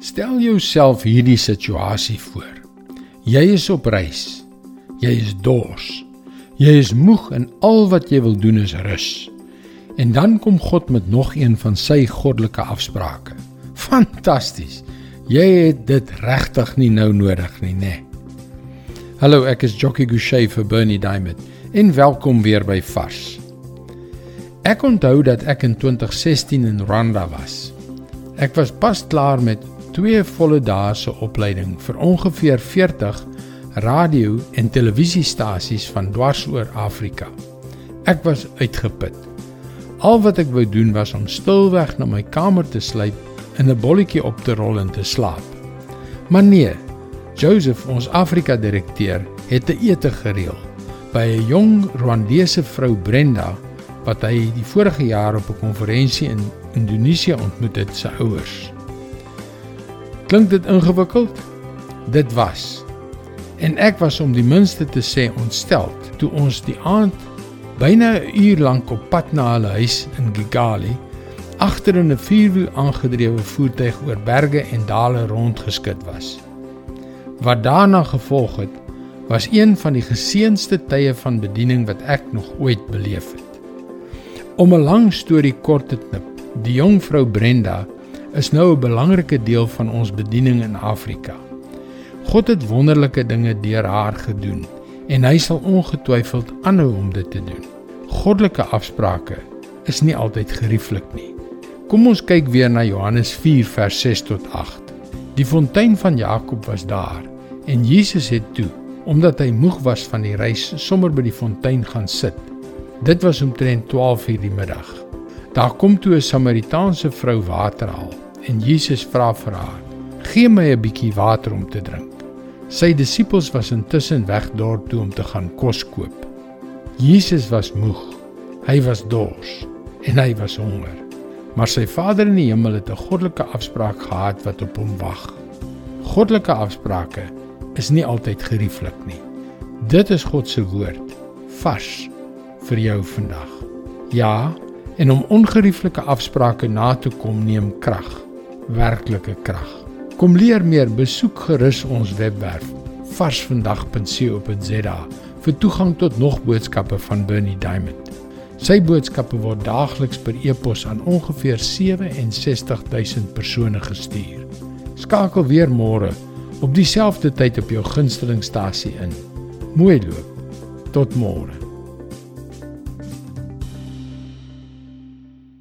Stel jouself hierdie situasie voor. Jy is op reis. Jy is dors. Jy is moeg en al wat jy wil doen is rus. En dan kom God met nog een van sy goddelike afsprake. Fantasties. Jy het dit regtig nie nou nodig nie, né? Nee. Hallo, ek is Jockey Gouchee vir Bernie Diamond en welkom weer by Vars. Ek onthou dat ek in 2016 in Rwanda was. Ek was pas klaar met twee volle dae se opleiding vir ongeveer 40 radio en televisiestasies van dwars oor Afrika. Ek was uitgeput. Al wat ek wou doen was om stilweg na my kamer te sluip en 'n bolletjie op te rol en te slaap. Maar nee, Joseph, ons Afrika direkteur, het 'n ete gereël by 'n jong Rwandese vrou Brenda wat hy die vorige jaar op 'n konferensie in Indonesië ontmoet het se ouers. Klink dit ingewikkeld? Dit was. En ek was om die minste te sê ontstel toe ons die aand byna 'n uur lank op pad na hulle huis in Kigali agter in 'n vierwiel aangedrewe voertuig oor berge en dale rondgeskit was. Wat daarna gevolg het, was een van die geseënste tye van bediening wat ek nog ooit beleef het. Om 'n lang storie kort te knip, die jong vrou Brenda is nou 'n belangrike deel van ons bediening in Afrika. God het wonderlike dinge deur haar gedoen en hy sal ongetwyfeld aanhou om dit te doen. Goddelike afsprake is nie altyd gerieflik nie. Kom ons kyk weer na Johannes 4 vers 6 tot 8. Die fontein van Jakob was daar en Jesus het toe, omdat hy moeg was van die reis, sommer by die fontein gaan sit. Dit was omtrent 12:00 die middag. Daar kom toe 'n Samaritaanse vrou water haal en Jesus vra vir haar: "Gee my 'n bietjie water om te drink." Sy disippels was intussen weg dorp toe om te gaan kos koop. Jesus was moeg. Hy was dors en hy was honger. Maar sy Vader in die hemel het 'n goddelike afspraak gehad wat op hom wag. Goddelike afsprake is nie altyd gerieflik nie. Dit is God se woord vars vir jou vandag. Ja, en om ongerieflike afsprake na te kom neem krag werklike krag. Kom leer meer, besoek gerus ons webwerf varsvandag.co.za vir toegang tot nog boodskappe van Bernie Diamond. Sy boodskappe word daagliks per e-pos aan ongeveer 67000 persone gestuur. Skakel weer môre op dieselfde tyd op jou gunstelingstasie in. Mooi loop. Tot môre.